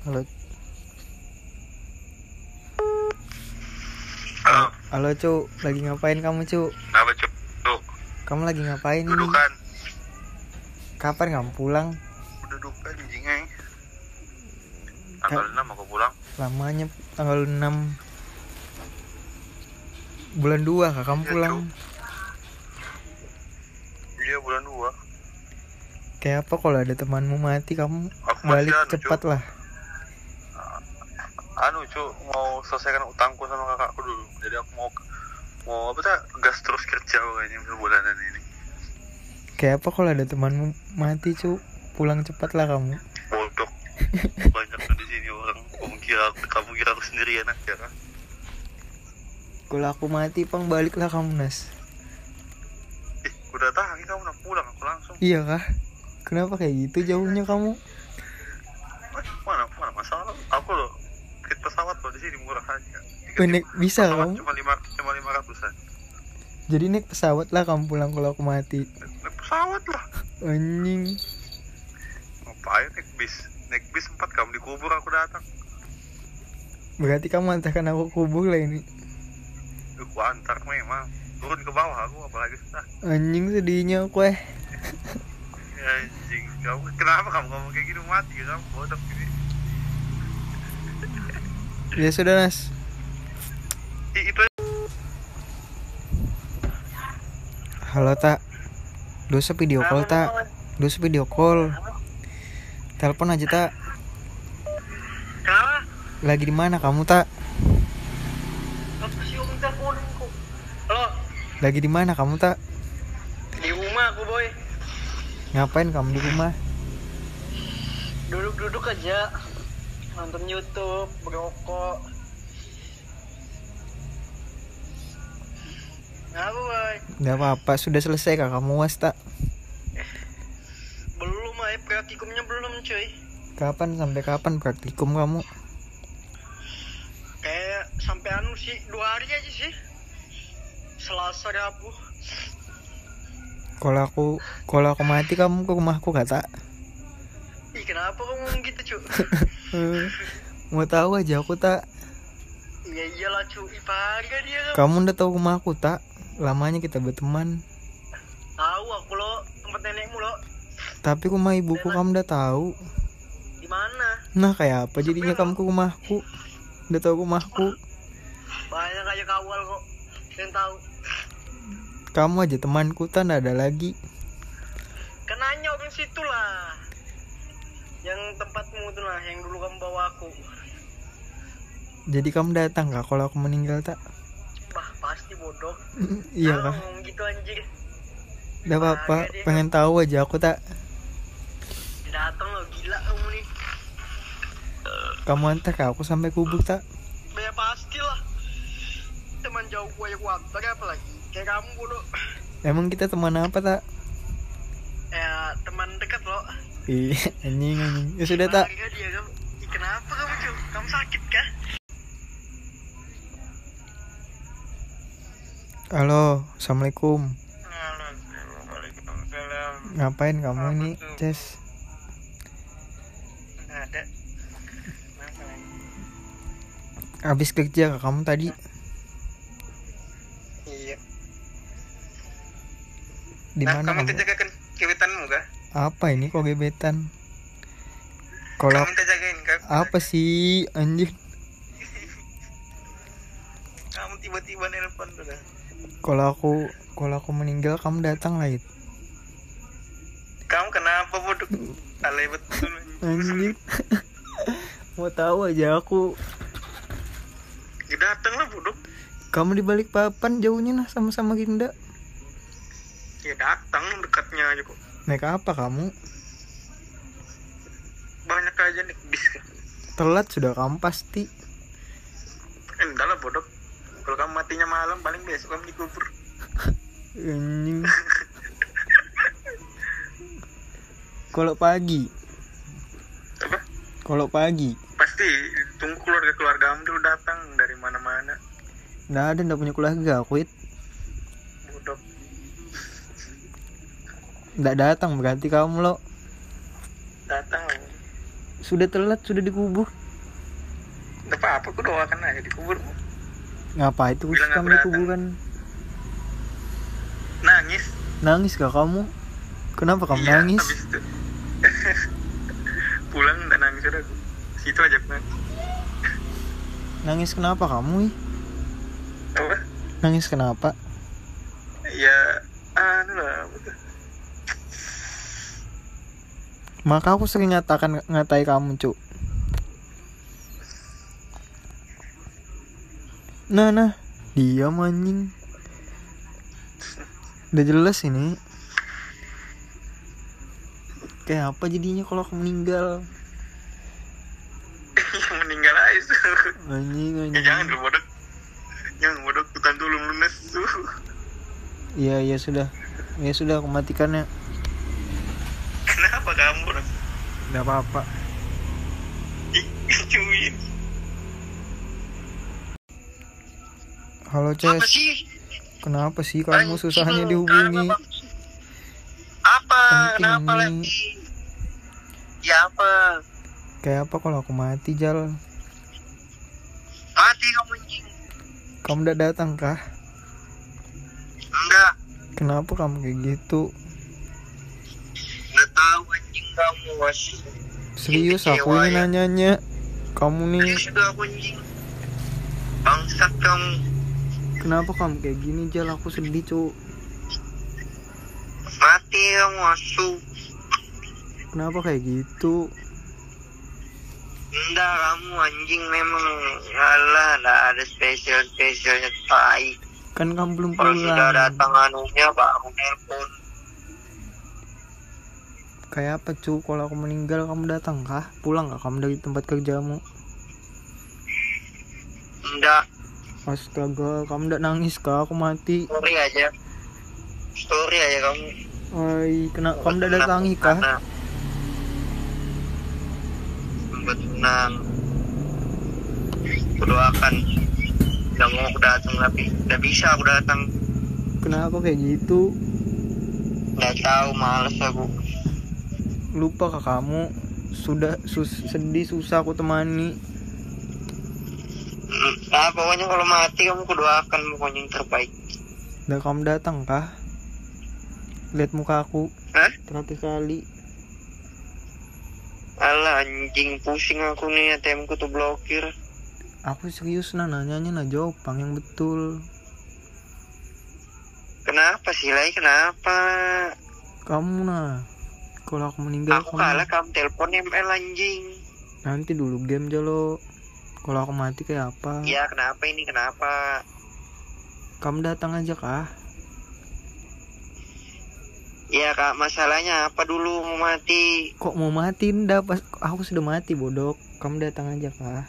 Halo, Halo, halo cu, lagi ngapain kamu cu? kenapa cuk? Tuh, Kamu lagi ngapain ini? dudukan. Kapan kamu pulang? Dudukan jingai. Tanggal 6 aku pulang. Lamanya tanggal 6 bulan 2 kak kamu Iya, pulang. Iya bulan 2. Kayak apa kalau ada temanmu mati kamu Aku balik cepat Cuk. lah. Anu cuk, mau selesaikan utangku sama kakakku dulu. Jadi aku mau mau apa tak gas terus kerja kayaknya sebulanan ini. Kayak apa kalau ada temanmu mati cu? Pulang cepat lah kamu. Bodoh. Banyak tuh di sini orang. Kamu kira kamu kira aku sendirian aja kan? Kalau aku mati pang baliklah kamu nas. Ih, udah tahan kamu udah pulang aku langsung. Iya kah? Kenapa kayak gitu jauhnya kamu? Eh, mana mana masalah? Aku loh tiket pesawat loh di sini murah aja. Naik- bisa kamu? Cuma lima cuma lima ratusan. Jadi naik pesawat lah kamu pulang kalau aku mati. Naik pesawat lah. Anjing. Ngapain naik bis? Naik bis empat kamu dikubur aku datang. Berarti kamu antarkan aku kubur lah ini. Aku antar memang. Turun ke bawah aku apalagi susah. Anjing sedihnya aku eh. Anjing, kamu kenapa kamu ngomong kayak gini mati kamu bodoh gini. Ya sudah nas. Itu Halo tak. Dosa video call tak. Dosa video call. Telepon aja tak. Lagi di mana kamu tak? Lagi di mana kamu tak? di rumah aku boy. Ngapain kamu di rumah? Duduk-duduk aja. Nonton YouTube, berokok. Boy? Gak apa-apa, sudah selesai kak kamu was tak? Belum ay, praktikumnya belum cuy. Kapan sampai kapan praktikum kamu? Kayak sampai anu sih, dua hari aja sih. Selasa Rabu. Kalau aku kalau aku mati kamu ke rumahku kata. Ih kenapa kamu gitu cu? Eh, Mau tahu aja aku tak. Iya iyalah cu, Ipaga dia kamu. Kamu udah tahu rumahku tak? Lamanya kita berteman. Tahu aku lo, tempat nenekmu lo. Tapi rumah ibuku kamu udah tahu. Di mana? Nah kayak apa jadinya kamu ke rumahku? Udah tahu rumahku. Banyak aja kawal kok. Yang tahu. Kamu aja temanku tak ada lagi. Kan nanya orang situ lah. Yang tempatmu tuh lah, yang dulu kamu bawa aku. Jadi kamu datang kak kalau aku meninggal tak? Pasti bodoh. iya Nah, kak. ngomong gitu anjir. Udah apa-apa, pengen tahu aja aku tak. Datang lo gila kamu nih. Kamu antar kak aku sampai kubur tak? Ya pastilah. Teman jauh gue yang antar apa lagi? Kayak kamu bodoh. Emang kita teman apa tak? Ya teman dekat lo. Ih, anjing anjing. Ya sudah tak. Kenapa kamu cu? Kamu sakit kah? Halo, assalamualaikum. Waalaikumsalam. Ngapain kamu Apa ini? Ces? Ada. Habis kerja kamu tadi? Iya. Di Nah, mana kamu? jagakan kebetanmu kah? Apa ini kok gebetan? Kalau Kamu apa sih anjir? Kamu tiba-tiba nelpon tuh dah. Kalau aku kalau aku meninggal kamu datang lah itu. Kamu kenapa bodoh? Alay betul. Anjir. Mau tahu aja aku. Ya datang lah bodoh. Kamu di balik papan jauhnya nah sama-sama Ginda. Ya datang dekatnya aja kok. Naik apa kamu? Banyak aja nih bis. Telat sudah kamu pasti. Enggak lah bodoh. Kalau kamu matinya malam paling besok kamu dikubur. Anjing. Kalau pagi, Apa? kalau pagi, Pasti tunggu keluarga keluargamu dulu datang dari mana-mana. nggak ada nggak punya keluarga aku it. Bodoh. Nggak datang berarti kamu lo. Datang. sudah telat sudah dikubur Gak apa-apa, aku doakan aja dikubur. Ngapa itu nggak kamu dikuburkan Nangis. nangis gak kamu kenapa kamu Iya, nangis habis itu. Pulang udah nangis udah aku. Situ aja aku nangis. nangis kenapa kamu ih? Apa? nangis kenapa Ya, anu lah. maka aku sering ngatakan ngatai kamu cuk nah nah. Diam anjing. Udah jelas ini. Kayak apa jadinya kalau aku meninggal? Yang meninggal aja. Anjing Ya anjing. jangan dulu bodoh. Jangan bodoh, hutan dulu belum lunas. Tuh. iya iya sudah. Ya sudah aku matikannya Kenapa kamu? Nggak apa-apa. Cuy. Halo Apa Ces sih? kenapa sih kamu susahnya dihubungi? Apa? Penting Kenapa nih. lagi? Ya apa? kayak apa kalau aku mati Jal Mati kamu anjing. kamu udah datang kah Enggak. kenapa kamu kayak gitu Enggak tahu anjing kamu masih. serius aku ini ya. nanyanya kamu nih Serius aku anjing. Bangsat kamu. Kenapa kamu kayak gini Jal aku sedih cuk Mati kamu asu. kenapa kayak gitu Enggak kamu anjing memang Alah enggak ada spesial spesialnya tai. kan kamu belum Kalau sudah pulang datang anunya baru nelpon. kayak apa cuk kalau aku meninggal kamu datang kah pulang gak kamu dari tempat kerjamu Enggak. Astaga kamu udah nangis kah aku mati Story aja. Story aja kamu. Oi, kena kamu udah datangi kah. Sempat senang. Aku doakan. Udah mau aku datang tapi udah bisa aku datang. kenapa kayak gitu Nggak tahu males aku. lupa kah kamu sudah sus sedih susah aku temani Nah pokoknya kalau mati kamu aku doakan pokoknya yang terbaik. udah kamu datang kah lihat muka aku Hah? terakhir kali Alah anjing pusing aku nih ATM ku tuh blokir. aku serius nah nanyanya nah jawab Pang, yang betul Kenapa sih Lai? Kenapa? kamu nah kalau aku meninggal Aku kamu kalah kamu telepon ML anjing. nanti dulu game jalo kalau aku mati kayak apa? Ya kenapa ini? Kenapa? kamu datang aja kah Ya kak. Masalahnya apa dulu mau mati? kok mau mati ndak pas aku sudah mati bodoh kamu datang aja kah